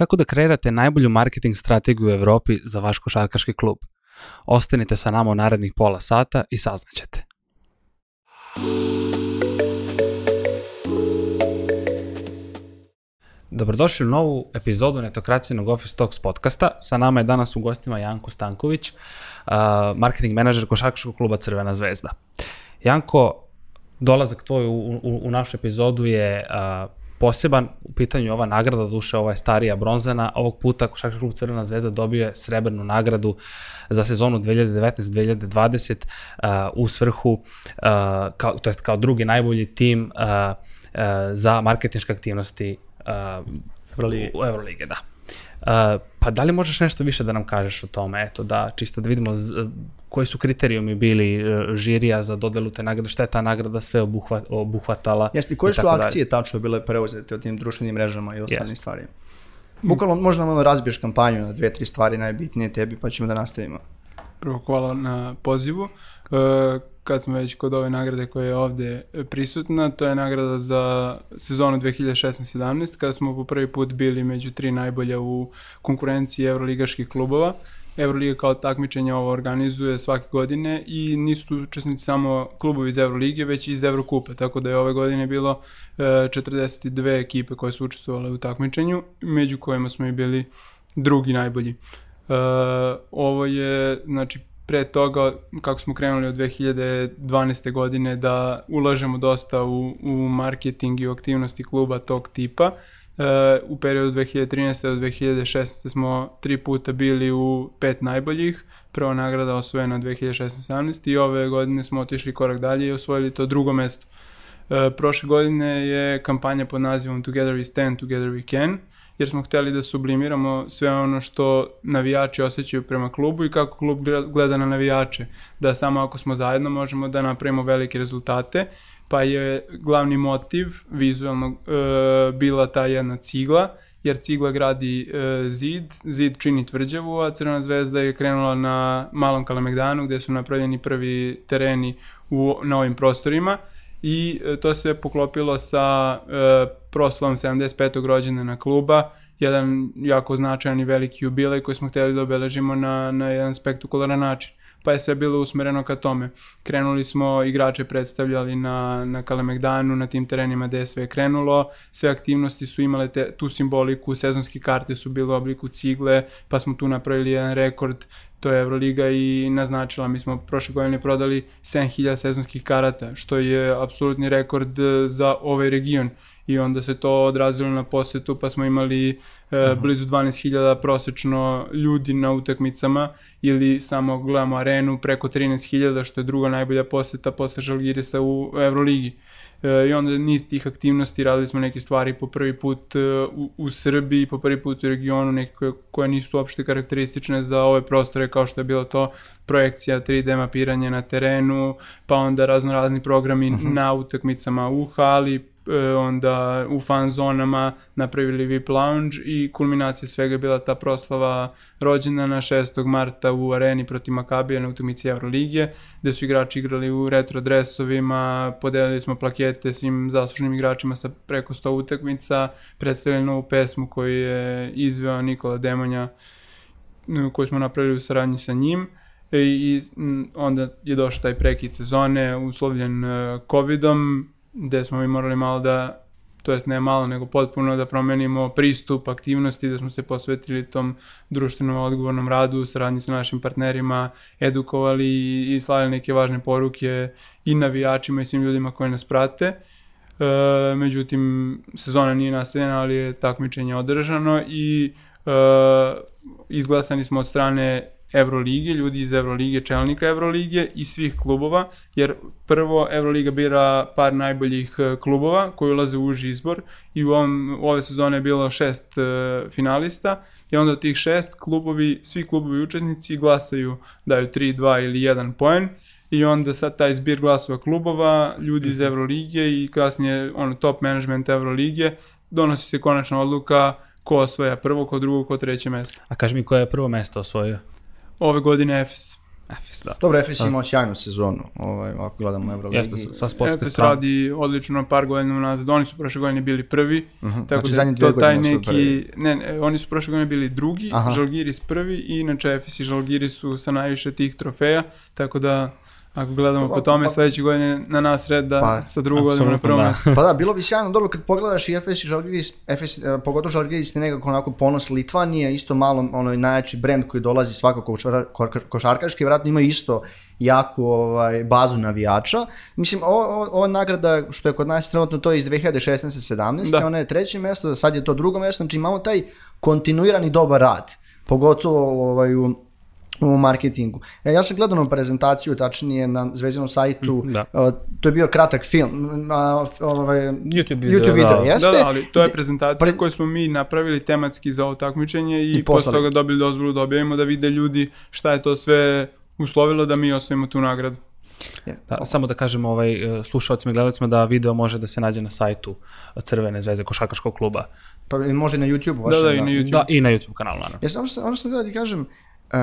Kako da kreirate najbolju marketing strategiju u Evropi za vaš košarkaški klub? Ostanite sa nama u narednih pola sata i saznaćete. Dobrodošli u novu epizodu Netokracijenog Office Talks podcasta. Sa nama je danas u gostima Janko Stanković, uh, marketing menadžer košarkaškog kluba Crvena zvezda. Janko, dolazak tvoj u, u, u našu epizodu je uh, poseban u pitanju ova nagrada, duše ova je starija bronzana, ovog puta Košarkaški klub Crvena zvezda dobio je srebrnu nagradu za sezonu 2019-2020 uh, u svrhu, uh, kao, to jest kao drugi najbolji tim uh, uh, za marketinške aktivnosti uh, u Evrolige, da. Uh, pa da li možeš nešto više da nam kažeš o tome, eto da čisto da vidimo z, koji su kriterijumi bili uh, žirija za dodelu te nagrade, šta je ta nagrada sve obuhvat, obuhvatala. Jeste, koje i su tako dalje. akcije tačno bile preuzete od tim društvenim mrežama i ostalim Jeste. stvarima? Bukvalno možda ono razbiješ kampanju na dve, tri stvari najbitnije tebi, pa ćemo da nastavimo. Prvo hvala na pozivu. E, kad smo već kod ove nagrade koja je ovde prisutna, to je nagrada za sezonu 2016-17, kada smo po prvi put bili među tri najbolja u konkurenciji evroligaških klubova. Evroliga kao takmičenje ovo organizuje svake godine i nisu tu učesnici samo klubovi iz Evrolige, već i iz Evrokupa, tako da je ove godine bilo e, 42 ekipe koje su učestvovale u takmičenju, među kojima smo i bili drugi najbolji. Uh, ovo je, znači, pre toga, kako smo krenuli od 2012. godine, da ulažemo dosta u, u marketing i u aktivnosti kluba tog tipa. Uh, u periodu 2013. do 2016. smo tri puta bili u pet najboljih, prva nagrada osvojena 2016-17 i ove godine smo otišli korak dalje i osvojili to drugo mesto. Uh, prošle godine je kampanja pod nazivom Together we stand, together we can, jer smo hteli da sublimiramo sve ono što navijači osjećaju prema klubu i kako klub gleda na navijače. Da samo ako smo zajedno možemo da napravimo velike rezultate, pa je glavni motiv vizualno e, bila ta jedna cigla, jer cigla gradi e, zid, zid čini tvrđavu, a Crvena zvezda je krenula na Malom Kalemegdanu gde su napravljeni prvi tereni u, na ovim prostorima i e, to se poklopilo sa e, proslavom 75. rođendana kluba, jedan jako značajan i veliki jubilej koji smo hteli da obeležimo na, na jedan spektakularan način pa je sve bilo usmereno ka tome. Krenuli smo, igrače predstavljali na, na Kalemegdanu, na tim terenima gde je sve krenulo, sve aktivnosti su imale te, tu simboliku, sezonske karte su bile u obliku cigle, pa smo tu napravili jedan rekord, to je Euroliga i naznačila, mi smo prošle godine prodali 7000 sezonskih karata, što je apsolutni rekord e, za ovaj region i onda se to odrazilo na posetu, pa smo imali e, blizu 12.000 prosečno ljudi na utakmicama ili samo gledamo arenu preko 13.000, što je druga najbolja poseta posle Žalgirisa u Euroligi. E, I onda niz tih aktivnosti, radili smo neke stvari po prvi put e, u, u Srbiji, po prvi put u regionu, neke koje, koje nisu uopšte karakteristične za ove prostore, kao što je bilo to projekcija 3D mapiranje na terenu, pa onda razno razni programi uh -huh. na utakmicama u hali, onda u fan zonama napravili VIP lounge i kulminacija svega je bila ta proslava rođendana 6. marta u areni protiv Makabija na utakmici Evroligije, gde su igrači igrali u retro dresovima, podelili smo plakete svim zaslužnim igračima sa preko 100 utakmica, predstavili novu pesmu koju je izveo Nikola Demonja, koju smo napravili u saradnji sa njim i onda je došao taj prekid sezone uslovljen e, covidom gde smo mi morali malo da to jest ne malo, nego potpuno da promenimo pristup aktivnosti, da smo se posvetili tom društvenom odgovornom radu, saradnji sa našim partnerima, edukovali i slali neke važne poruke i navijačima i svim ljudima koji nas prate. E, međutim, sezona nije nastavljena, ali je takmičenje održano i e, izglasani smo od strane Evrolige, ljudi iz Evrolige, čelnika Evrolige i svih klubova, jer prvo Evroliga bira par najboljih e, klubova koji ulaze u uži izbor i u, ovom, u ove sezone je bilo šest uh, finalista i onda od tih šest klubovi, svi klubovi učesnici glasaju, daju 3, 2 ili 1 poen i onda sad taj zbir glasova klubova, ljudi iz Evrolige i kasnije ono, top management Evrolige, donosi se konačna odluka ko osvaja prvo, ko drugo, ko treće mesto. A kaži mi koje je prvo mesto osvojio? Ove godine Efes. Efes, da. Dobro, Efes je imao sjajnu sezonu, ovaj, ako gledamo Euroligi. Jeste, sa, sa sportske Efes strane. radi odlično par godina unazad. Oni su prošle godine bili prvi, tako Znači, da zadnje je dvije to taj neki... prvi. Ne, ne, oni su prošle godine bili drugi, Aha. Žalgiris prvi i inače Efes i Žalgiris su sa najviše tih trofeja, tako da ako gledamo po Pa- tome pa- sledeće godine na nas red da Pa, sa drugog godinu na prvom da. mestu. Pa da, bilo bi sjajno dobro kad pogledaš i Efes i Žalgiris, Efes, eh, pogotovo Žalgiris je nekako onako ponos Litvanije, isto malo ono najjači brend koji dolazi svakako košar, ko- košarkaški, vjerojatno ima isto jaku ovaj, bazu navijača. Mislim, ovo, ova nagrada što je kod nas trenutno to je iz 2016-17, Da. ona je treće mjesto, sad je to drugo mjesto, znači imamo taj kontinuirani dobar rad, pogotovo ovaj, u, u marketingu. E, ja sam gledao na prezentaciju, tačnije na zvezdinom sajtu, Da. Uh, to je bio kratak film, a, ovaj, YouTube video, YouTube video, da. jeste? Da, da, ali to je prezentacija Pre- koju smo mi napravili tematski za ovo takmičenje i, I posle toga dobili dozvolu da objavimo da vide ljudi šta je to sve uslovilo da mi osvojimo tu nagradu. Da, samo da kažem ovaj, e, slušalcima i gledalcima da video može da se nađe na sajtu Crvene zvezde košarkaškog kluba. Pa i može na YouTube Da, vašem, da, i na YouTube. Da, i na YouTube kanalu, naravno. Ja sam, ono što- ono što sam da ti kažem, uh,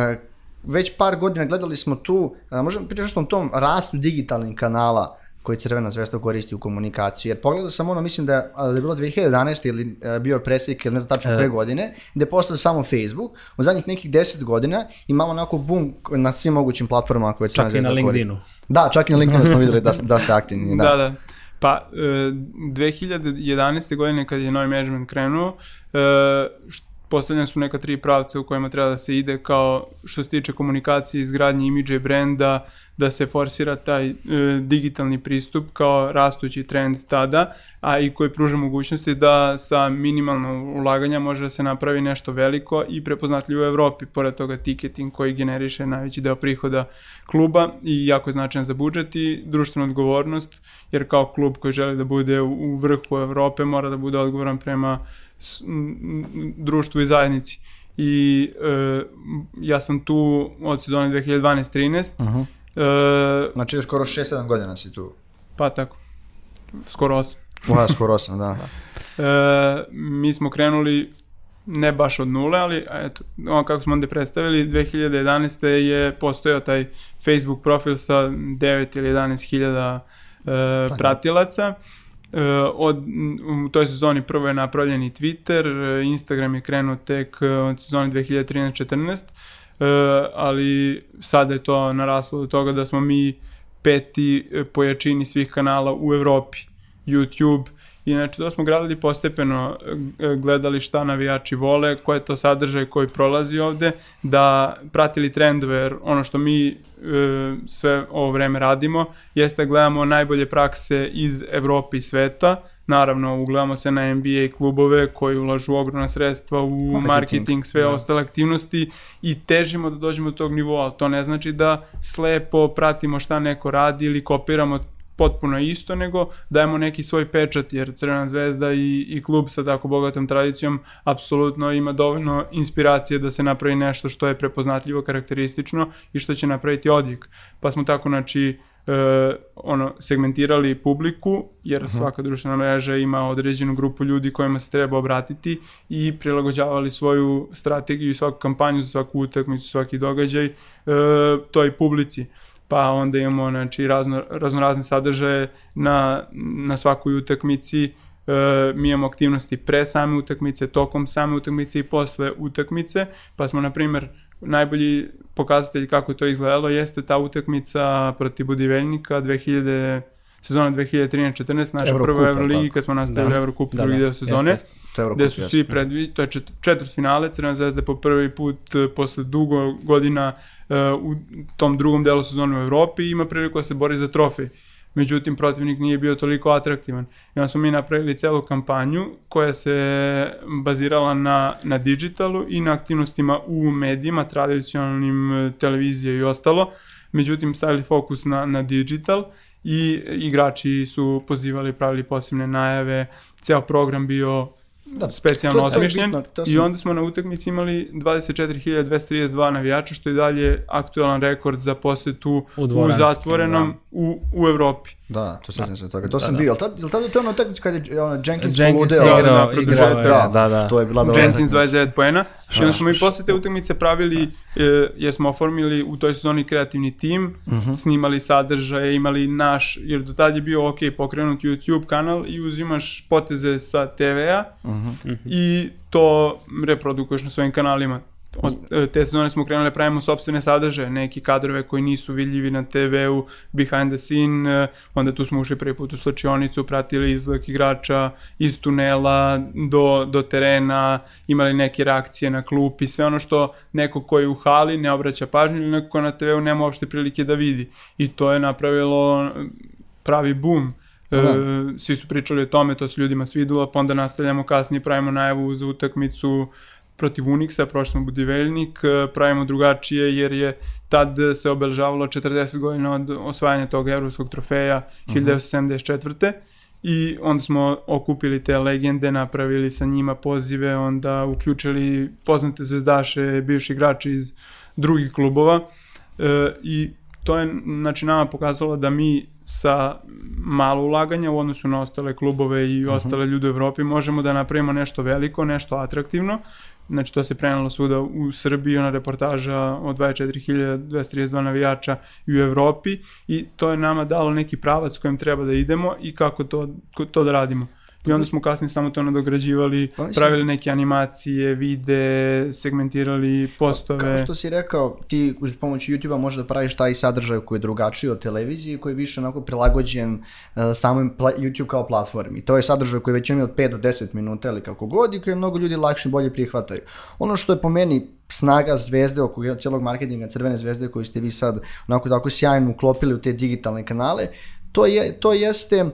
već par godina gledali smo tu, uh, možemo pričati nešto o tom rastu digitalnih kanala koji Crvena zvezda koristi u komunikaciji. Jer pogledao sam ono, mislim da je, a, da je bilo 2011. ili bio preslik ili ne znam tačno koje godine, gde je postao samo Facebook. U zadnjih nekih 10 godina imamo onako boom na svim mogućim platformama koje Crvena Čak i na zvezda koristi. LinkedInu. Da, čak i na LinkedInu smo videli da, da ste aktivni. Da. Da, da. Pa, e, 2011. godine kad je novi management krenuo, e, št- postavljene su neka tri pravca u kojima treba da se ide kao što se tiče komunikacije, izgradnje imidža i brenda, da se forsira taj e, digitalni pristup kao rastući trend tada, a i koji pruža mogućnosti da sa minimalno ulaganja može da se napravi nešto veliko i prepoznatljivo u Evropi, pored toga tiketing koji generiše najveći deo prihoda kluba i jako je značajan za budžet i društvena odgovornost, jer kao klub koji želi da bude u vrhu Evrope mora da bude odgovoran prema društvu i zajednici. I e, ja sam tu od sezone 2012-13, Mhm. E, Znači skoro 6-7 godina si tu. pa tako, skoro 8. Uha, skoro 8, da. E, mi smo krenuli ne baš od nule, ali eto, ono kako smo onda predstavili, 2011. je postojao taj Facebook profil sa 9 ili 11 hiljada e, pratilaca. E, od, u toj sezoni prvo je napravljen i Twitter, Instagram je krenuo tek od sezone 2013-14, e, ali sada je to naraslo do toga da smo mi peti e, po jačini svih kanala u Evropi. YouTube, I znači to smo gradili postepeno, e, gledali šta navijači vole, ko je to sadržaj koji prolazi ovde, da pratili trendove, jer ono što mi e, sve ovo vreme radimo, jeste da gledamo najbolje prakse iz Evrope i sveta, naravno ugledamo se na NBA klubove koji ulažu ogromna sredstva u Marketing, marketing, sve da. ostale aktivnosti i težimo da dođemo do tog nivoa, ali to ne znači da slepo pratimo šta neko radi ili kopiramo potpuno isto, nego dajemo neki svoj pečat, jer Crvena zvezda i, i klub sa tako bogatom tradicijom apsolutno ima dovoljno inspiracije da se napravi nešto što je prepoznatljivo, karakteristično i što će napraviti odjek. Pa smo tako, znači, e, ono, segmentirali publiku, jer svaka društvena mreža ima određenu grupu ljudi kojima se treba obratiti i prilagođavali svoju strategiju i svaku kampanju za svaku utakmicu, svaki događaj e, toj publici pa onda imamo znači, razno, raznorazne sadržaje na, na svakoj utakmici, e, mi imamo aktivnosti pre same utakmice, tokom same utakmice i posle utakmice, pa smo, na primjer, najbolji pokazatelj kako to izgledalo jeste ta utakmica protiv Budiveljnika 2000 sezona 2013-14, naša Eurocup, prva Euroligi kad smo nastavili Da. Eurocup Da, drugi da, deo sezone jeste. To je gde su svi predvi, to je čet, četvrt finale, Crvena zvezda po prvi put e, posle dugo godina u tom drugom delu sezone u Evropi i ima priliku da se bori za trofej. Međutim, protivnik nije bio toliko atraktivan. I onda smo mi napravili celu kampanju koja se bazirala na, na digitalu i na aktivnostima u medijima, tradicionalnim e, televizije i ostalo. Međutim, stavili fokus na, na digital i igrači su pozivali, pravili posebne najave, ceo program bio Da, specijalno to- to je osmišljen. bitno, to i sam- onda smo na utakmici imali 24.232 navijača, što je dalje aktualan rekord za posetu U u, zatvorenom u, u Evropi. Da, to sećam se toga. To sam bio, ali tad, jel tada to je ono utakmica kad je ono, Jenkins, Jenkins poludeo? igrao, da, da, igrao je, da, da, da. To je bila dobra. Jenkins 29 poena. I onda smo i Baš. posle te utakmice pravili, e, jer smo oformili u toj sezoni kreativni tim, Mhm. snimali sadržaje, imali naš, jer do tad je bio ok, pokrenut YouTube kanal i uzimaš poteze sa TV-a Mhm. i to reprodukuješ na svojim kanalima. Od e, te sezone smo krenuli da pravimo sobstvene sadržaje, neki kadrove koji nisu vidljivi na TV-u, behind the scene, e, onda tu smo ušli prvi put u slačionicu, pratili izlak igrača iz tunela do, do terena, imali neke reakcije na klupi, sve ono što neko ko je u hali ne obraća pažnju ili neko ko na TV-u nema uopšte prilike da vidi. I to je napravilo e, pravi boom. E, Da. svi su pričali o tome, to se ljudima svidilo, pa onda nastavljamo kasnije, pravimo najavu za utakmicu protiv Unixa, prošli smo Budiveljnik, e, pravimo drugačije jer je tad se obeležavalo 40 godina od osvajanja tog evropskog trofeja 1974. I onda smo okupili te legende, napravili sa njima pozive, onda uključili poznate zvezdaše, bivši igrači iz drugih klubova e, i to je znači nama pokazalo da mi sa malo ulaganja u odnosu na ostale klubove i ostale ljude u Evropi možemo da napravimo nešto veliko, nešto atraktivno. Znači to se prenalo svuda u Srbiji, ona reportaža o 24.232 navijača i u Evropi i to je nama dalo neki pravac kojim treba da idemo i kako to, to da radimo. I onda smo kasnije samo to nadograđivali, Pa pravili neke animacije, vide, segmentirali postove. Kao što si rekao, ti uz pomoć YouTube-a možeš da praviš taj sadržaj koji je drugačiji od televizije, koji je više onako prilagođen uh, samom pla- YouTube kao platformi. To je sadržaj koji već ima od 5 do 10 minuta ili kako god i koji mnogo ljudi lakše i bolje prihvataju. Ono što je po meni snaga zvezde oko cijelog marketinga Crvene zvezde koju ste vi sad onako tako sjajno uklopili u te digitalne kanale, to, je, to jeste uh,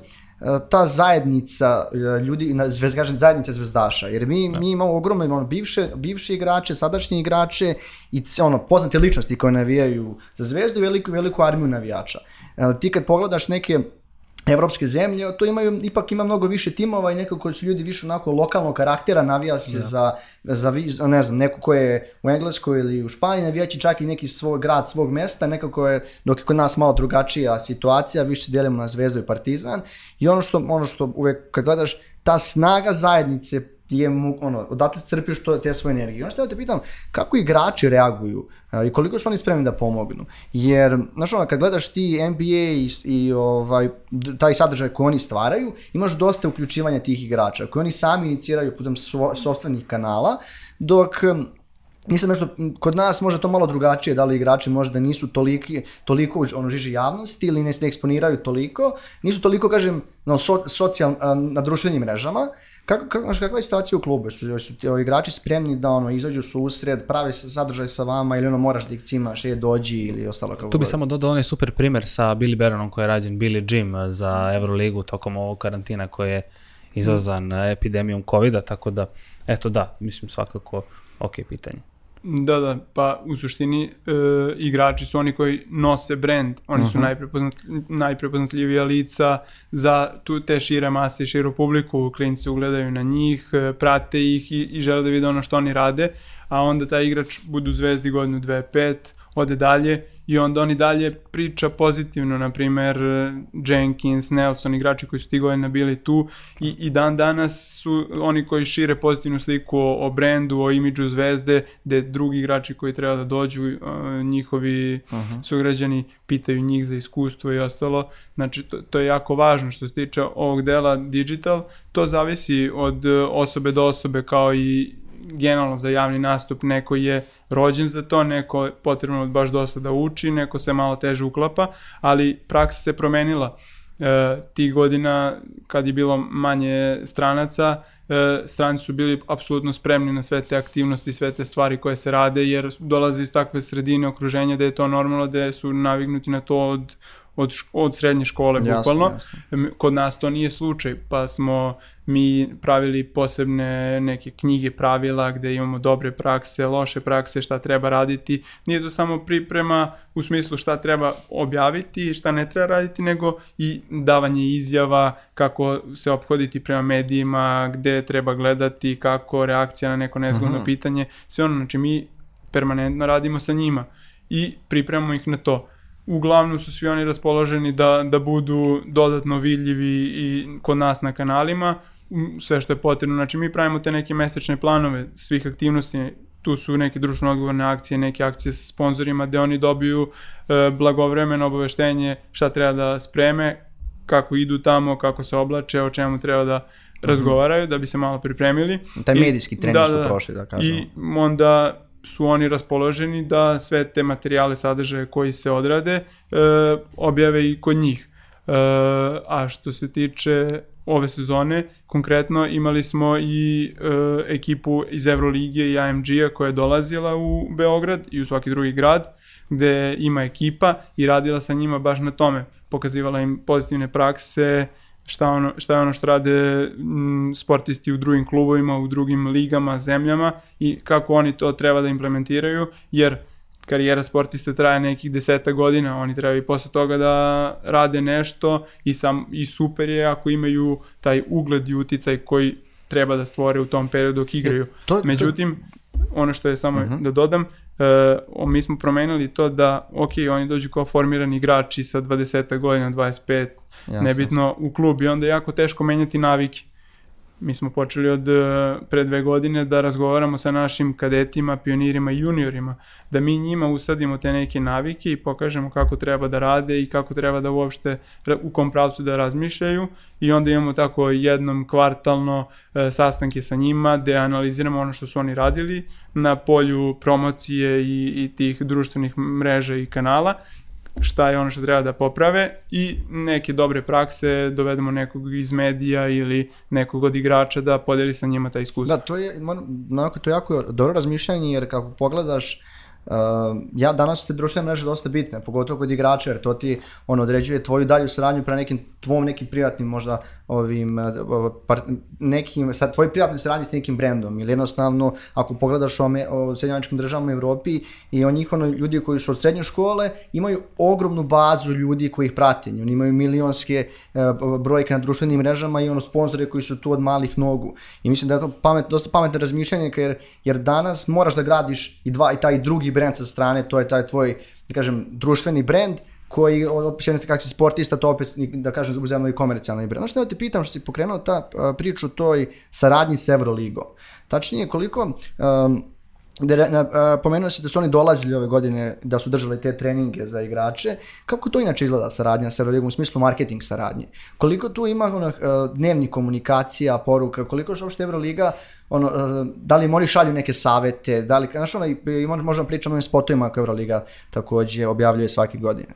ta zajednica uh, ljudi, na- zvez, kažem, zajednica zvezdaša, jer mi, mi imamo ogromno ono, bivše, bivše igrače, sadašnje igrače i ono, poznate ličnosti koje navijaju za zvezdu i veliku, veliku armiju navijača. Uh, ti kad pogledaš neke evropske zemlje, to imaju, ipak ima mnogo više timova i nekako su ljudi više onako lokalnog karaktera, navija se za, za, vi- za, ne znam, neko ko je u Engleskoj ili u Španiji, navijaći čak i neki svoj grad, svog mesta, nekako je, dok je kod nas malo drugačija situacija, više se dijelimo na Zvezdu i Partizan i ono što, ono što uvek kad gledaš, ta snaga zajednice je mu, ono, odatle crpiš to, te svoje energije. Ono što ja te pitam, kako igrači reaguju i koliko su oni spremni da pomognu? Jer, znaš ono, kad gledaš ti NBA i, i ovaj, taj sadržaj koji oni stvaraju, imaš dosta uključivanja tih igrača, koji oni sami iniciraju putem svo, sopstvenih kanala, dok Nisam nešto, kod nas možda to malo drugačije, da li igrači možda nisu toliki, toliko u ono, žiži javnosti ili ne ne eksponiraju toliko, nisu toliko, kažem, no, so, socijal, na društvenim mrežama. Kako, kako, znaš, kakva je situacija u klubu? Su, su ti ovi igrači spremni da ono, izađu u susret, prave sa- sadržaj sa vama ili ono moraš da ih cimaš, je dođi ili ostalo kako Tu bi samo dodao onaj super primer sa Billy Baronom koji je rađen Billy Jim eh, za Euroligu tokom ovog karantina koji je izazvan eh, epidemijom covida, tako da, eto da, mislim svakako ok pitanje. Da, da, pa u suštini e, igrači su oni koji nose brand, oni su najprepoznat, najprepoznatljivija lica za tu te šire mase i širu publiku, klinci ugledaju na njih, e, prate ih i, i žele da vide ono što oni rade, a onda taj igrač budu zvezdi godinu, dve, pet, ode dalje i onda oni dalje priča pozitivno, na primer Jenkins, Nelson, igrači koji su ti godina bili tu i, i dan danas su oni koji šire pozitivnu sliku o, o brendu, o imidžu zvezde, gde drugi igrači koji treba da dođu, uh, njihovi sugrađani pitaju njih za iskustvo i ostalo. Znači, to, to je jako važno što se tiče ovog dela digital. To zavisi od uh, osobe do osobe kao i generalno za javni nastup, neko je rođen za to, neko je potrebno baš dosta da uči, neko se malo teže uklapa, ali praksa se promenila. E, tih godina kad je bilo manje stranaca, stranci su bili apsolutno spremni na sve te aktivnosti, sve te stvari koje se rade, jer dolaze iz takve sredine okruženja da je to normalno, da su navignuti na to od, od, od srednje škole, Jasno, bukvalno. jasno. Kod nas to nije slučaj, pa smo mi pravili posebne neke knjige pravila gde imamo dobre prakse, loše prakse, šta treba raditi. Nije to samo priprema u smislu šta treba objaviti, šta ne treba raditi, nego i davanje izjava, kako se ophoditi prema medijima, gde treba gledati, kako reakcija na neko nezgodno pitanje. Sve ono, znači mi permanentno radimo sa njima i pripremamo ih na to. uglavnom su svi oni raspoloženi da, da budu dodatno vidljivi i kod nas na kanalima, sve što je potrebno. Znači mi pravimo te neke mesečne planove svih aktivnosti, tu su neke društveno odgovorne akcije, neke akcije sa sponzorima gde oni dobiju e, blagovremeno obaveštenje šta treba da spreme, kako idu tamo, kako se oblače, o čemu treba da razgovaraju, da bi se malo pripremili. Taj medijski trening su prošli, da kažemo. I onda su oni raspoloženi da sve te materijale, sadržaje koji se odrade, e, objave i kod njih. E, a što se tiče ove sezone, konkretno imali smo i e, ekipu iz Evrolige i AMG-a koja je dolazila u Beograd i u svaki drugi grad, gde ima ekipa i radila sa njima baš na tome. Pokazivala im pozitivne prakse, šta, ono, šta je ono što rade m, sportisti u drugim klubovima, u drugim ligama, zemljama i kako oni to treba da implementiraju, jer karijera sportiste traje nekih deseta godina, oni treba i posle toga da rade nešto i, sam, i super je ako imaju taj ugled i uticaj koji treba da stvore u tom periodu dok igraju. to- to- Međutim, ono što je samo Mhm. da dodam, o, mi smo promenili to da, ok, oni dođu kao formirani igrači sa 20 godina, 25, Jasno. nebitno u klub i onda je jako teško menjati navike. Mi smo počeli od e, pre dve godine da razgovaramo sa našim kadetima, pionirima i juniorima, da mi njima usadimo te neke navike i pokažemo kako treba da rade i kako treba da uopšte u kom pravcu da razmišljaju i onda imamo tako jednom kvartalno e, sastanke sa njima gde analiziramo ono što su oni radili na polju promocije i, i tih društvenih mreža i kanala šta je ono što treba da poprave i neke dobre prakse dovedemo nekog iz medija ili nekog od igrača da podeli sa njima ta iskustva. Da, to je, moram- onako, to je jako dobro razmišljanje, jer kako pogledaš, uh, ja danas su te društvene mreže dosta bitne, pogotovo kod igrača, jer to ti on određuje tvoju dalju saradnju pre nekim tvom nekim privatnim možda ovim uh, par, nekim, sad tvoj privatni saradnji s nekim brendom ili jednostavno ako pogledaš o, o Sjedinjavačkim državama u Evropi i on njih ono ljudi koji su od srednje škole imaju ogromnu bazu ljudi koji ih prate, oni imaju milionske uh, brojke na društvenim mrežama i ono sponzore koji su tu od malih nogu. I mislim da je to pamet, dosta pametno razmišljanje jer, jer danas moraš da gradiš i dva i taj drugi brend sa strane, to je taj tvoj da kažem društveni brend koji opet jedne kako si sportista, to opet da kažem uzemno i komercijalni brend. Ono što te pitam što si pokrenuo ta priču o toj saradnji s Euroligom. Tačnije koliko um, da, na, a, pomenuo si da su oni dolazili ove godine da su držali te treninge za igrače. Kako to inače izgleda saradnja sa Euroligom u smislu marketing saradnje? Koliko tu ima ono, dnevnih komunikacija, poruka, koliko što uopšte Euroliga ono, da li oni šalju neke savete, da li, znaš, ono, možemo pričati o ovim spotovima koje Euroliga takođe objavljuje svake godine.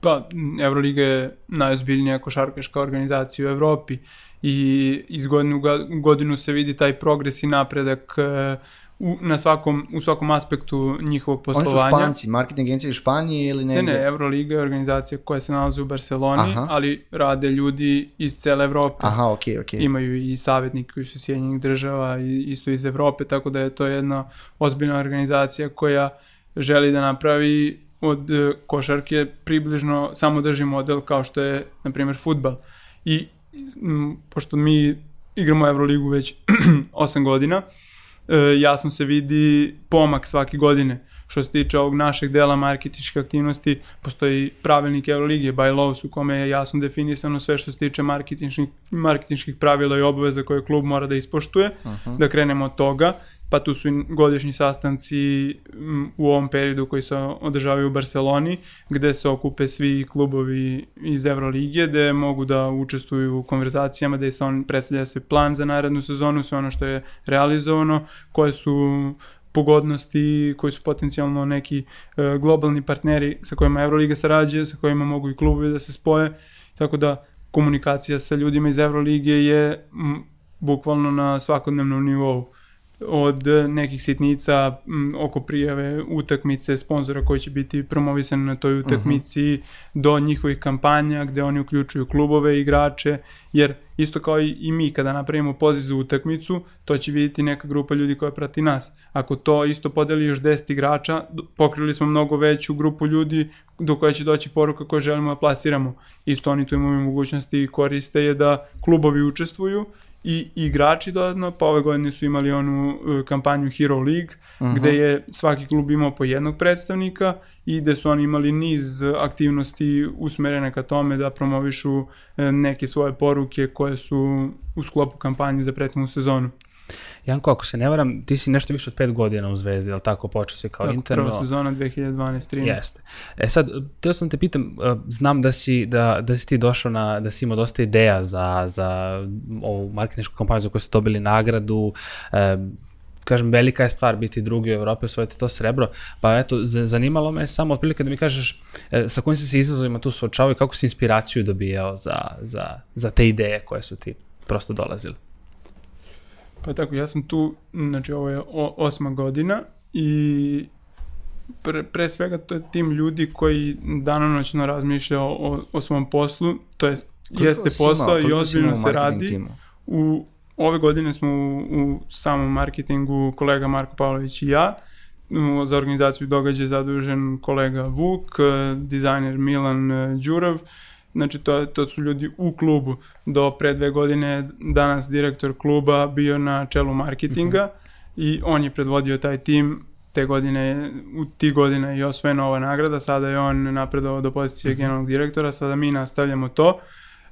Pa, Euroliga je najozbiljnija košarkaška organizacija u Evropi i iz godine u godinu se vidi taj progres i napredak e, u, na svakom, u svakom aspektu njihovog Oni su poslovanja. Španci, marketing agencije iz Španije ili Ne, negde? ne, Euroliga je organizacija koja se nalazi u Barceloni, Aha. ali rade ljudi iz cele Evrope. Aha, okej, okej. Imaju i savjetnike koji su Sjedinjenih država i isto iz Evrope, tako da je to jedna ozbiljna organizacija koja želi da napravi od e, košarke približno samodrži model kao što je, na primjer, futbal. I m, pošto mi igramo Euroligu već 8 godina, jasno se vidi pomak svake godine. Što se tiče ovog našeg dela marketičke aktivnosti, postoji pravilnik Euroligije, by laws, u kome je jasno definisano sve što se tiče marketinških, marketinških pravila i obaveza koje klub mora da ispoštuje, da krenemo od toga, pa tu su godišnji sastanci u ovom periodu koji se održavaju u Barceloni, gde se okupe svi klubovi iz Evroligije, gde mogu da učestvuju u konverzacijama, gde se on predstavlja se plan za narednu sezonu, sve ono što je realizovano, koje su pogodnosti, koji su potencijalno neki e, globalni partneri sa kojima Euroliga sarađuje, sa kojima mogu i klubovi da se spoje, tako da komunikacija sa ljudima iz Evrolige je m, bukvalno na svakodnevnom nivou od nekih sitnica m, oko prijave utakmice, sponzora koji će biti promovisan na toj utakmici, do njihovih kampanja gde oni uključuju klubove, igrače, jer isto kao i, i mi kada napravimo poziv za utakmicu, to će vidjeti neka grupa ljudi koja prati nas. Ako to isto podeli još 10 igrača, pokrili smo mnogo veću grupu ljudi do koje će doći poruka koju želimo da plasiramo. Isto oni tu imaju mogućnosti i koriste je da klubovi učestvuju i igrači dodatno, pa ove godine su imali onu uh, kampanju Hero League, uh -huh. gde je svaki klub imao po jednog predstavnika i gde su oni imali niz aktivnosti usmerene ka tome da promovišu uh, neke svoje poruke koje su u sklopu kampanje za prethodnu sezonu. Janko, ako se ne varam, ti si nešto više od pet godina u Zvezdi, ali tako počeo si kao tako, interno? Prva sezona 2012-13. Jeste. E sad, teo sam te pitam, e, znam da si, da, da si ti došao na, da si imao dosta ideja za, za ovu marketinšku kampanju za koju ste dobili nagradu, e, kažem, velika je stvar biti drugi u Evropi, osvojiti to srebro, pa eto, zanimalo me samo otprilike da mi kažeš e, sa kojim si se izazovima tu suočavao i kako si inspiraciju dobijao za, za, za te ideje koje su ti prosto dolazile. Pa tako, ja sam tu, znači ovo je o, osma godina i pre, pre svega to je tim ljudi koji danonoćno razmišlja o, o svom poslu, to jest koliko jeste posao i ozbiljno se radi. Timu? U, ove godine smo u, u samom marketingu kolega Marko Pavlović i ja, za organizaciju događaja zadužen kolega Vuk, dizajner Milan Đurov, Znači, to, to su ljudi u klubu. Do pre dve godine danas direktor kluba bio na čelu marketinga mhm. -huh. i on je predvodio taj tim te godine, u ti godine je osvojena ova nagrada, sada je on napredovao do pozicije mhm. -huh. generalnog direktora, sada mi nastavljamo to.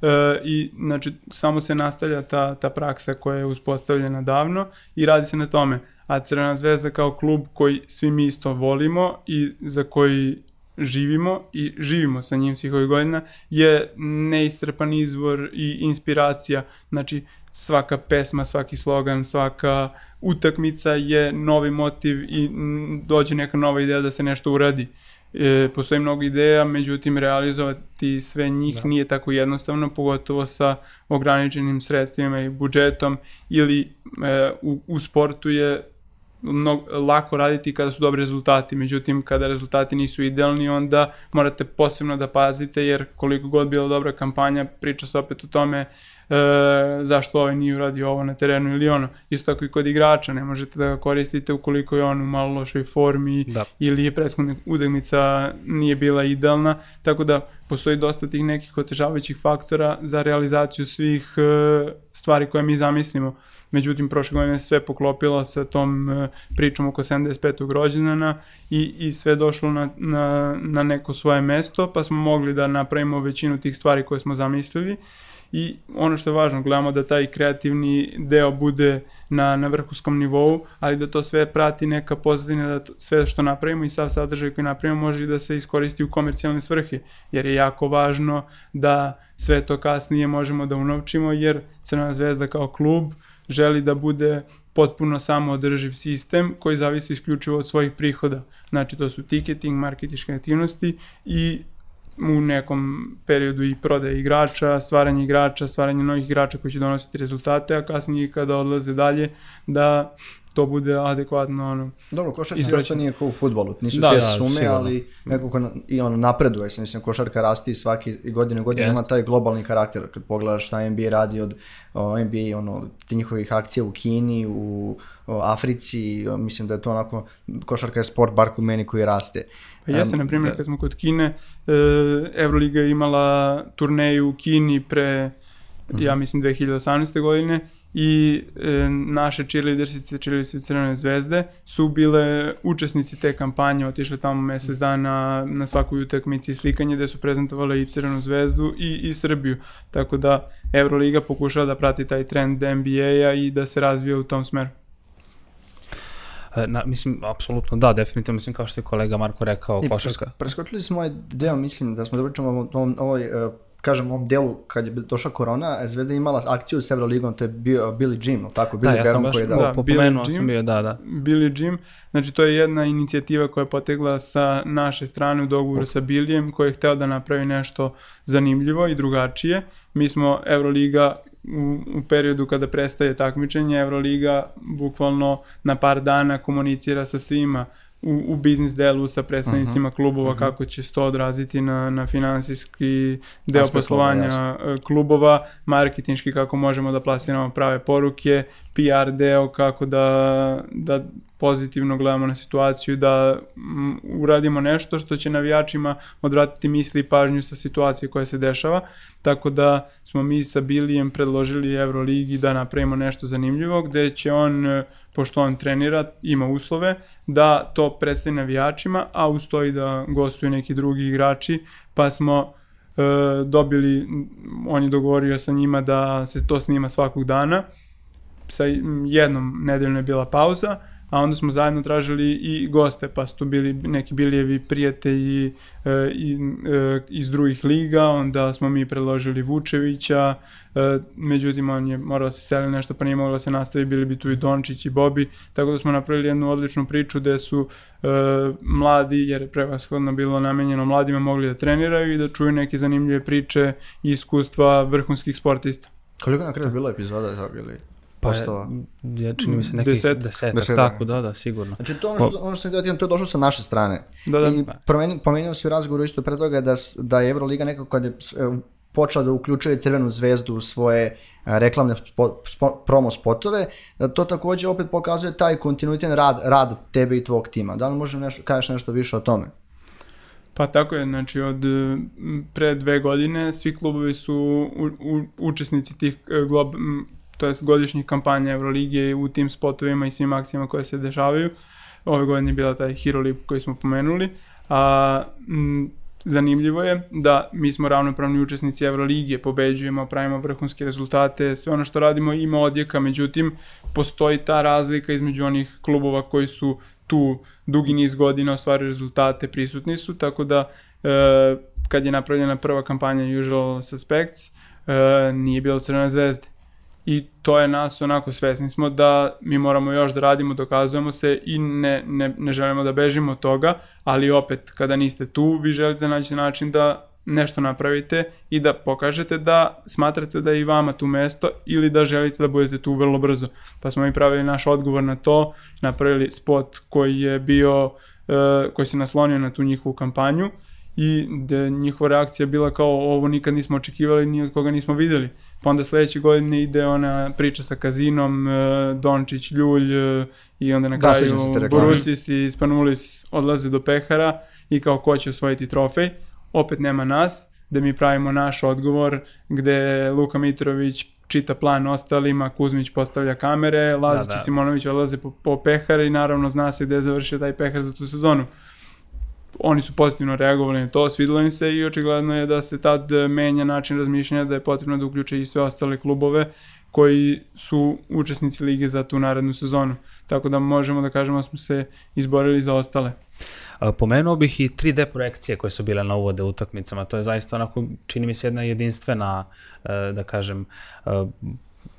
E, I znači samo se nastavlja ta, ta praksa koja je uspostavljena davno i radi se na tome. A Crvena zvezda kao klub koji svi mi isto volimo i za koji živimo i živimo sa njim svih ovih godina je neisrpan izvor i inspiracija. Znači svaka pesma, svaki slogan, svaka utakmica je novi motiv i dođe neka nova ideja da se nešto uradi. E, postoji mnogo ideja, međutim realizovati sve njih da. nije tako jednostavno, pogotovo sa ograničenim sredstvima i budžetom ili e, u, u sportu je mnogo, lako raditi kada su dobri rezultati, međutim kada rezultati nisu idealni onda morate posebno da pazite jer koliko god bila dobra kampanja priča se opet o tome e, zašto ovaj nije uradio ovo na terenu ili ono. Isto tako i kod igrača, ne možete da ga koristite ukoliko je on u malo lošoj formi da. ili je prethodna udagmica nije bila idealna, tako da postoji dosta tih nekih otežavajućih faktora za realizaciju svih e, stvari koje mi zamislimo međutim prošle godine sve poklopilo sa tom e, pričom oko 75. rođendana i, i sve došlo na, na, na neko svoje mesto, pa smo mogli da napravimo većinu tih stvari koje smo zamislili i ono što je važno, gledamo da taj kreativni deo bude na, na vrhuskom nivou, ali da to sve prati neka pozadina, da to, sve što napravimo i sav sadržaj koji napravimo može da se iskoristi u komercijalne svrhe, jer je jako važno da sve to kasnije možemo da unovčimo, jer Crvena zvezda kao klub želi da bude potpuno samo održiv sistem koji zavisi isključivo od svojih prihoda. Znači to su ticketing, marketičke aktivnosti i u nekom periodu i prodaje igrača, stvaranje igrača, stvaranje novih igrača koji će donositi rezultate, a kasnije kada odlaze dalje da to bude adekvatno ono. Dobro, košarka što nije kao u futbolu, nisu da, te da, sume, sigurno. ali nekako na, i ono napreduje se, mislim košarka rasti svaki godine godine ima taj globalni karakter kad pogledaš šta NBA radi od o, NBA ono te njihovih akcija u Kini, u o, Africi, o, mislim da je to onako košarka je sport bar kod meni koji raste. Pa ja se, na primjer, da. kad smo kod Kine, e, Euroliga je imala turneju u Kini pre, mm -hmm. ja mislim, 2018. godine i e, naše cheerleadersice, cheerleadersice Crvene zvezde su bile učesnici te kampanje, otišle tamo mesec dana na svakoj utakmici slikanje gde su prezentovale i Crvenu zvezdu i, i Srbiju. Tako da Euroliga pokušava da prati taj trend NBA-a i da se razvija u tom smeru. E, na, mislim, apsolutno da, definitivno, mislim, kao što je kolega Marko rekao, košarka. Preskočili smo ovaj deo, mislim, da smo da pričamo o ovoj uh, kažem, u ovom delu, kad je došla korona, Zvezda imala akciju s Euroligom, to je bio Billy Jim, tako? Billy da, ja sam baš koji je dao. Da, pomenuo sam bio, da, da. Billy Jim, znači to je jedna inicijativa koja je potegla sa naše strane u dogovoru sa Billyem, koji je hteo da napravi nešto zanimljivo i drugačije. Mi smo Euroliga u, u periodu kada prestaje takmičenje, Euroliga bukvalno na par dana komunicira sa svima u, u biznis delu sa predstavnicima klubova kako će se to odraziti na, na finansijski deo Aspekt poslovanja kluba, e, klubova, marketinški kako možemo da plasiramo prave poruke, PR deo kako da, da pozitivno gledamo na situaciju, da uradimo nešto što će navijačima odvratiti misli i pažnju sa situacije koja se dešava, tako da smo mi sa Bilijem predložili Euroligi da napravimo nešto zanimljivo, gde će on, e, pošto on trenira, ima uslove, da to predstavi navijačima, a ustoji da gostuju neki drugi igrači, pa smo e, dobili, on je dogovorio sa njima da se to snima svakog dana, sa jednom nedeljno je bila pauza, a onda smo zajedno tražili i goste, pa su tu bili neki Bilijevi prijatelji e, i, e, iz drugih liga, onda smo mi predložili Vučevića, e, međutim on je morao da se seli nešto, pa nije moglo da se nastavi, bili bi tu i Dončić i Bobi, tako da smo napravili jednu odličnu priču gde su e, mladi, jer je prevashodno bilo namenjeno mladima, mogli da treniraju i da čuju neke zanimljive priče i iskustva vrhunskih sportista. Koliko na kraju bilo epizoda za bili? Pa Postova. je, je, čini mi se neki Desetak. desetak, Desetak. tako, da, da, sigurno. Znači to ono što, ono što sam htio, to je došlo sa naše strane. Da, da. I promenio, pomenuo si u razgovoru isto pre toga da, da je Euroliga nekako kad je e, počela da uključuje Crvenu zvezdu u svoje e, reklamne spo, spo, promo spotove, da to takođe opet pokazuje taj kontinuitet rad, rad tebe i tvog tima. Da li možeš nešto, kažeš nešto više o tome? Pa tako je, znači od pre dve godine svi klubovi su u, u, učesnici tih e, glob, to jest godišnjih kampanja Euroligije u tim spotovima i svim akcijama koje se dešavaju. Ove godine je bila taj Hero League koji smo pomenuli, a m, zanimljivo je da mi smo ravnopravni učesnici Evroligije, pobeđujemo, pravimo vrhunske rezultate, sve ono što radimo ima odjeka, međutim postoji ta razlika između onih klubova koji su tu dugi niz godina ostvaruju rezultate, prisutni su, tako da e, kad je napravljena prva kampanja Usual Suspects, e, nije bilo Crvene zvezde. I to je nas onako svesni smo da mi moramo još da radimo, dokazujemo se i ne, ne, ne želimo da bežimo od toga, ali opet kada niste tu, vi želite naći način da nešto napravite i da pokažete da smatrate da je i vama tu mesto ili da želite da budete tu vrlo brzo. Pa smo mi pravili naš odgovor na to, napravili spot koji je bio, e, koji se naslonio na tu njihovu kampanju i da njihova reakcija bila kao ovo nikad nismo očekivali ni od koga nismo videli. Pa onda sledeće godine ide ona priča sa kazinom, e, Dončić, Ljulj e, i onda na Da, kraju. Borusis i Spanulis odlaze do pehara i kao ko će osvojiti trofej. Opet nema nas, da mi pravimo naš odgovor gde Luka Mitrović čita plan ostalima, Kuzmić postavlja kamere, Lazić Da, da. i Simonović odlaze po, po pehare i naravno zna se gde je završio taj pehar za tu sezonu oni su pozitivno reagovali na to, svidelo im se i očigledno je da se tad menja način razmišljanja, da je potrebno da uključe i sve ostale klubove koji su učesnici lige za tu narednu sezonu. Tako da možemo da kažemo da smo se izborili za ostale. Pomenuo bih i 3D projekcije koje su bile na uvode utakmicama. To je zaista onako, čini mi se jedna jedinstvena, e, da kažem, e,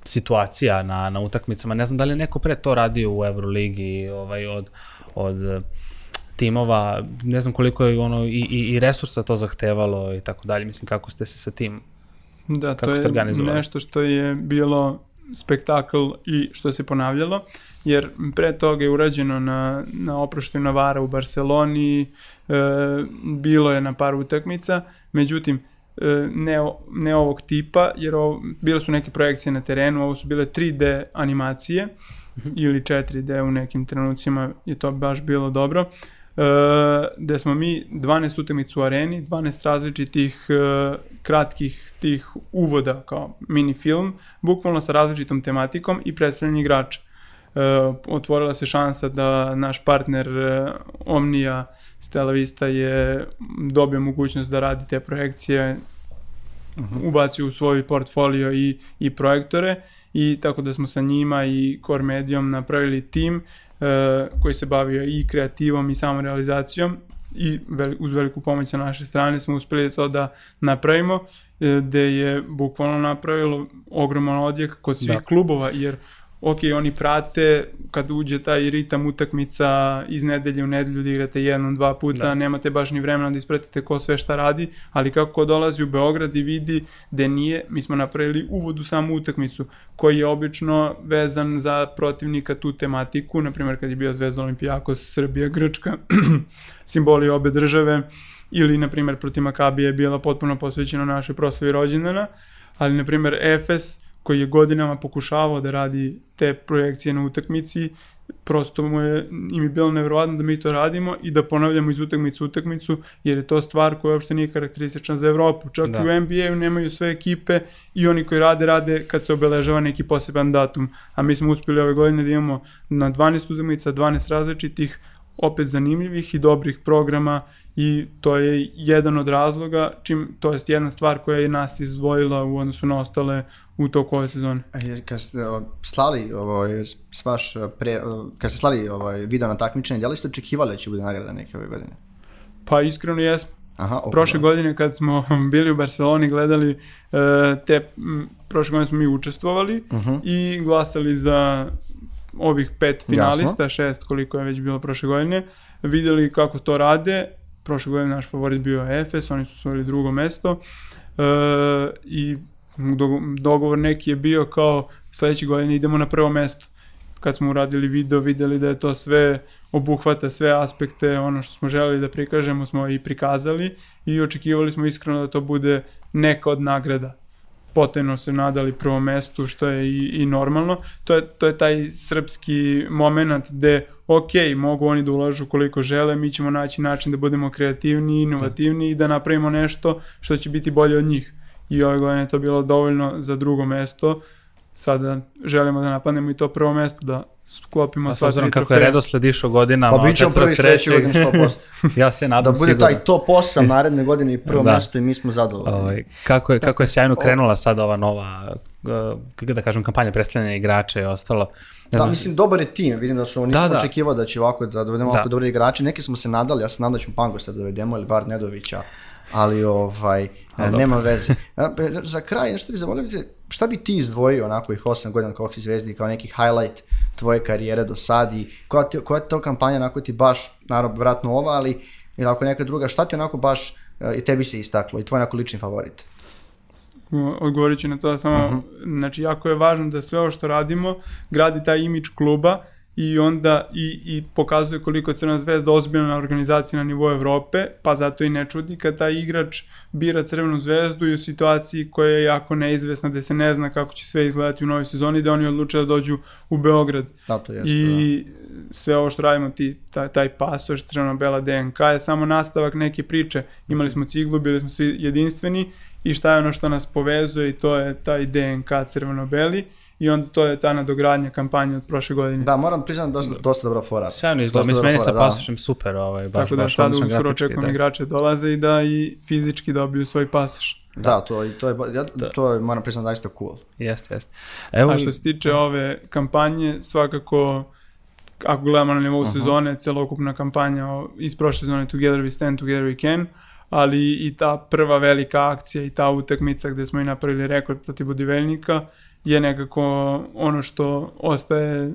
situacija na, na utakmicama. Ne znam da li je neko pre to radio u Euroligi ovaj, od, od timova, ne znam koliko je ono i, i, i resursa to zahtevalo i tako dalje. Mislim, kako ste se sa tim Da, Kako to ste je organizovali? nešto što je bilo spektakl i što se ponavljalo, jer pre toga je urađeno na, na oproštaju Navara u Barceloni, e, bilo je na par utakmica, međutim, e, ne, ne ovog tipa, jer ovo, bile su neke projekcije na terenu, ovo su bile 3D animacije, ili 4D u nekim trenucima je to baš bilo dobro, gde smo mi 12 utakmica u areni, 12 različitih e, kratkih tih uvoda kao mini film, bukvalno sa različitom tematikom i predstavljanje igrača. E, otvorila se šansa da naš partner e, Omnija Stella Vista je dobio mogućnost da radi te projekcije ubacio u svoj portfolio i, i projektore i tako da smo sa njima i Core Medium napravili tim e, koji se bavio i kreativom i samorealizacijom i vel, uz veliku pomoć sa naše strane smo uspeli to da napravimo e, gde je bukvalno napravilo ogroman odjek kod svih da. klubova jer ok, oni prate kad uđe taj ritam utakmica iz nedelje u nedelju da igrate jednom, dva puta, da. nemate baš ni vremena da ispratite ko sve šta radi, ali kako dolazi u Beograd i vidi da nije, mi smo napravili uvod u samu utakmicu, koji je obično vezan za protivnika tu tematiku, na primjer kad je bio Zvezda Olimpijakos, Srbija, Grčka, simboli obe države, ili na primjer protiv Makabije je bila potpuno posvećena našoj proslavi rođendana, ali na primjer Efes koji je godinama pokušavao da radi te projekcije na utakmici, prosto mu je, im je bilo nevjerovatno da mi to radimo i da ponavljamo iz utakmicu u utakmicu, jer je to stvar koja uopšte nije karakteristična za Evropu. Čak da. i u NBA-u nemaju sve ekipe i oni koji rade, rade kad se obeležava neki poseban datum. A mi smo uspeli ove godine da imamo na 12 utakmica, 12 različitih, opet zanimljivih i dobrih programa i to je jedan od razloga, čim, to jest jedna stvar koja je nas izdvojila u odnosu na ostale u toku ove sezone. Kad ste slali ovaj, vaš pre, kad ste slali ovaj, video na takmičenje, da li ste očekivali da će bude nagrada neke ove godine? Pa iskreno jesmo. Aha, okay, prošle da. godine kad smo bili u Barceloni gledali uh, te, prošle godine smo mi učestvovali uh mhm. -huh. i glasali za ovih pet finalista, Jasno. šest koliko je već bilo prošle godine, videli kako to rade, prošle godine naš favorit bio Efes, oni su osvojili drugo mesto e, i dogovor neki je bio kao sledeće godine idemo na prvo mesto. Kad smo uradili video, videli da je to sve obuhvata sve aspekte, ono što smo želeli da prikažemo smo i prikazali i očekivali smo iskreno da to bude neka od nagrada potajno se nadali prvom mestu, što je i, i normalno. To je, to je taj srpski moment gde, ok, mogu oni da ulažu koliko žele, mi ćemo naći način da budemo kreativni, inovativni i da napravimo nešto što će biti bolje od njih. I ove godine to bilo dovoljno za drugo mesto. Sada želimo da napadnemo i to prvo mesto, da sklopimo A sva tri trofeja. kako je redosled išao godinama. Pa bit ćemo prvi sledeće godine 100%. ja se nadam Da bude sigurno. taj top 8 naredne godine i prvo da. mesto i mi smo zadovoljni. Ovaj, kako, je, kako je sjajno krenula sad ova nova, uh, kako da kažem, kampanja predstavljanja igrača i ostalo. Ne da, mislim, dobar je tim, vidim da su oni da, da. očekivao da će ovako da dovedemo da. ovako dobre igrače, neki smo se nadali, ja se nadam da ćemo Pangosta da dovedemo ili bar Nedovića, ali ovaj, Ali nema veze. Za kraj, nešto bih zavolio, šta bi ti izdvojio onako ih 8 godina kao zvezdi, kao neki highlight tvoje karijere do sad i koja, ti, koja je to kampanja onako ti baš, naravno, vratno ova, ali ili ako neka druga, šta ti onako baš i tebi se istaklo i tvoj onako lični favorit? Odgovorit ću na to samo, uh mhm. -huh. znači jako je važno da sve ovo što radimo gradi taj imidž kluba, i onda i, i pokazuje koliko Crvena zvezda ozbiljna organizacija na nivou Evrope, pa zato i ne čudi kad taj igrač bira Crvenu zvezdu i u situaciji koja je jako neizvesna, gde se ne zna kako će sve izgledati u novoj sezoni, da oni odluče da dođu u Beograd. Da, to jeste, I da. sve ovo što radimo, ti, taj, taj pasoš, crveno-bela DNK je samo nastavak neke priče. Imali smo ciglu, bili smo svi jedinstveni i šta je ono što nas povezuje i to je taj DNK crveno-beli i onda to je ta nadogradnja kampanje od prošle godine. Da, moram priznati dosta, dosta dobra fora. Sjajno izgleda, mislim, meni sa da. pasošem super. Ovaj, baš, Tako da baš sad uskoro očekujem da. igrače dolaze i da i fizički dobiju svoj pasoš. Da, da to, to je, ja, da. to je, moram priznati, zaista cool. Jeste, jeste. Evo, A što se tiče da. ove kampanje, svakako ako gledamo na nivou uh -huh. sezone, celokupna kampanja iz prošle sezone Together We Stand, Together We Can, ali i ta prva velika akcija i ta utakmica gde smo i napravili rekord protiv Budiveljnika je nekako ono što ostaje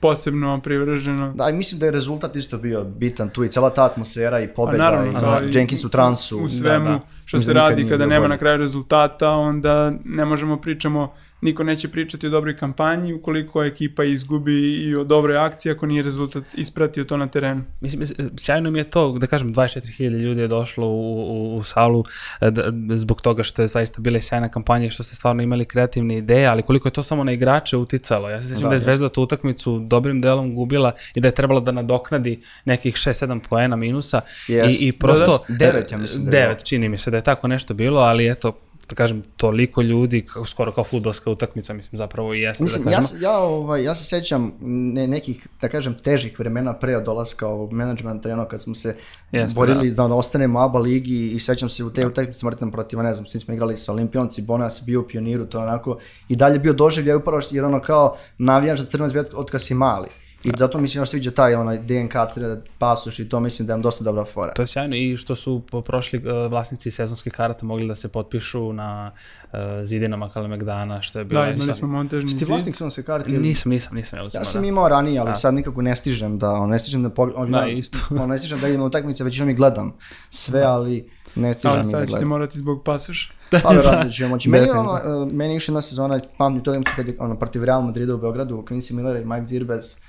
posebno privrženo. Da, i mislim da je rezultat isto bio bitan tu i cela ta atmosfera i pobeda pa naravno, i kao Jenkins u transu. U svemu da, da. što se radi kada nema na kraju rezultata, onda ne možemo pričamo niko neće pričati o dobroj kampanji ukoliko ekipa izgubi i o dobroj akciji ako nije rezultat ispratio to na terenu. Mislim, sjajno mi je to, da kažem, 24.000 ljudi je došlo u, u, u salu e, da, zbog toga što je zaista bila sjajna kampanja i što ste stvarno imali kreativne ideje, ali koliko je to samo na igrače uticalo. Ja se sjećam da, da je Zvezda tu utakmicu dobrim delom gubila i da je trebalo da nadoknadi nekih 6-7 poena minusa yes. i, i prosto... Da, da, 9, ja mislim da 9, čini mi se da je tako nešto bilo, ali eto, da kažem, toliko ljudi, skoro kao futbolska utakmica, mislim, zapravo i jeste, mislim, da. Ja, ja, ovaj, ja se sećam ne, nekih, da kažem, težih vremena pre dolaska ovog menadžmenta, ono, kad smo se jeste, borili da. da ostanemo u ABA ligi i sećam se u te da. utakmice smrtnom protiv, ne znam, svi smo igrali sa Olimpionci, Bonas bio u pioniru, to onako, i dalje bio doživljaj upravo, jer ono kao navijaš za zvezdu od kad si mali. I zato mislim još sviđa taj onaj DNK creda pasoš i to mislim da je dosta dobra fora. To je sjajno i što su prošli uh, vlasnici sezonskih karata mogli da se potpišu na uh, zidinama Kalemegdana, što je bilo... Da, imali smo montažni Ti zid. vlasnik sezonske karte? ili- Nisam, nisam, nisam. Ja, Ja uzimao, sam da. imao ranije, ali Da. sad nikako ne stižem da, ne stižem da, pog... Da, isto. ono, ne stižem da idem na utakmice, većinom i gledam sve, ali ne stižem Ali i da sad ćete gledam. morati zbog pasoša. Pa verovatno ćemo moći. Meni, ono, uh, meni je još jedna sezona, pamtim to kad je ono, protiv Real Madrida u Beogradu, Quincy Miller i Mike Zirbes.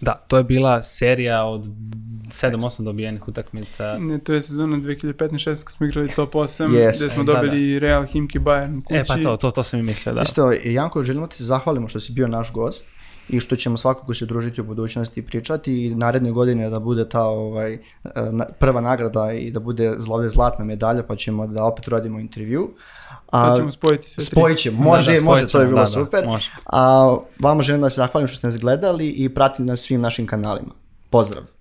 Da, to je bila serija od 7-8 dobijenih utakmica. Ne, to je sezona 2015-16 kad smo igrali top 8, Jest. gde smo Da, da. dobili Real Himki Bayern kući. E, pa to, to, to sam i mislio, da. Isto, Janko, želimo ti se zahvalimo što si bio naš gost i što ćemo svakako se družiti u budućnosti i pričati i naredne godine da bude ta ovaj, eh, prva nagrada i da bude ovdje zlatna medalja pa ćemo da opet radimo intervju. A, To ćemo spojiti sve tri. Spojit ćemo, može, Da, da, može, to je bilo da, da, super. može. A vama želim da se zahvalim što ste nas gledali i pratili nas svim našim kanalima. Pozdrav!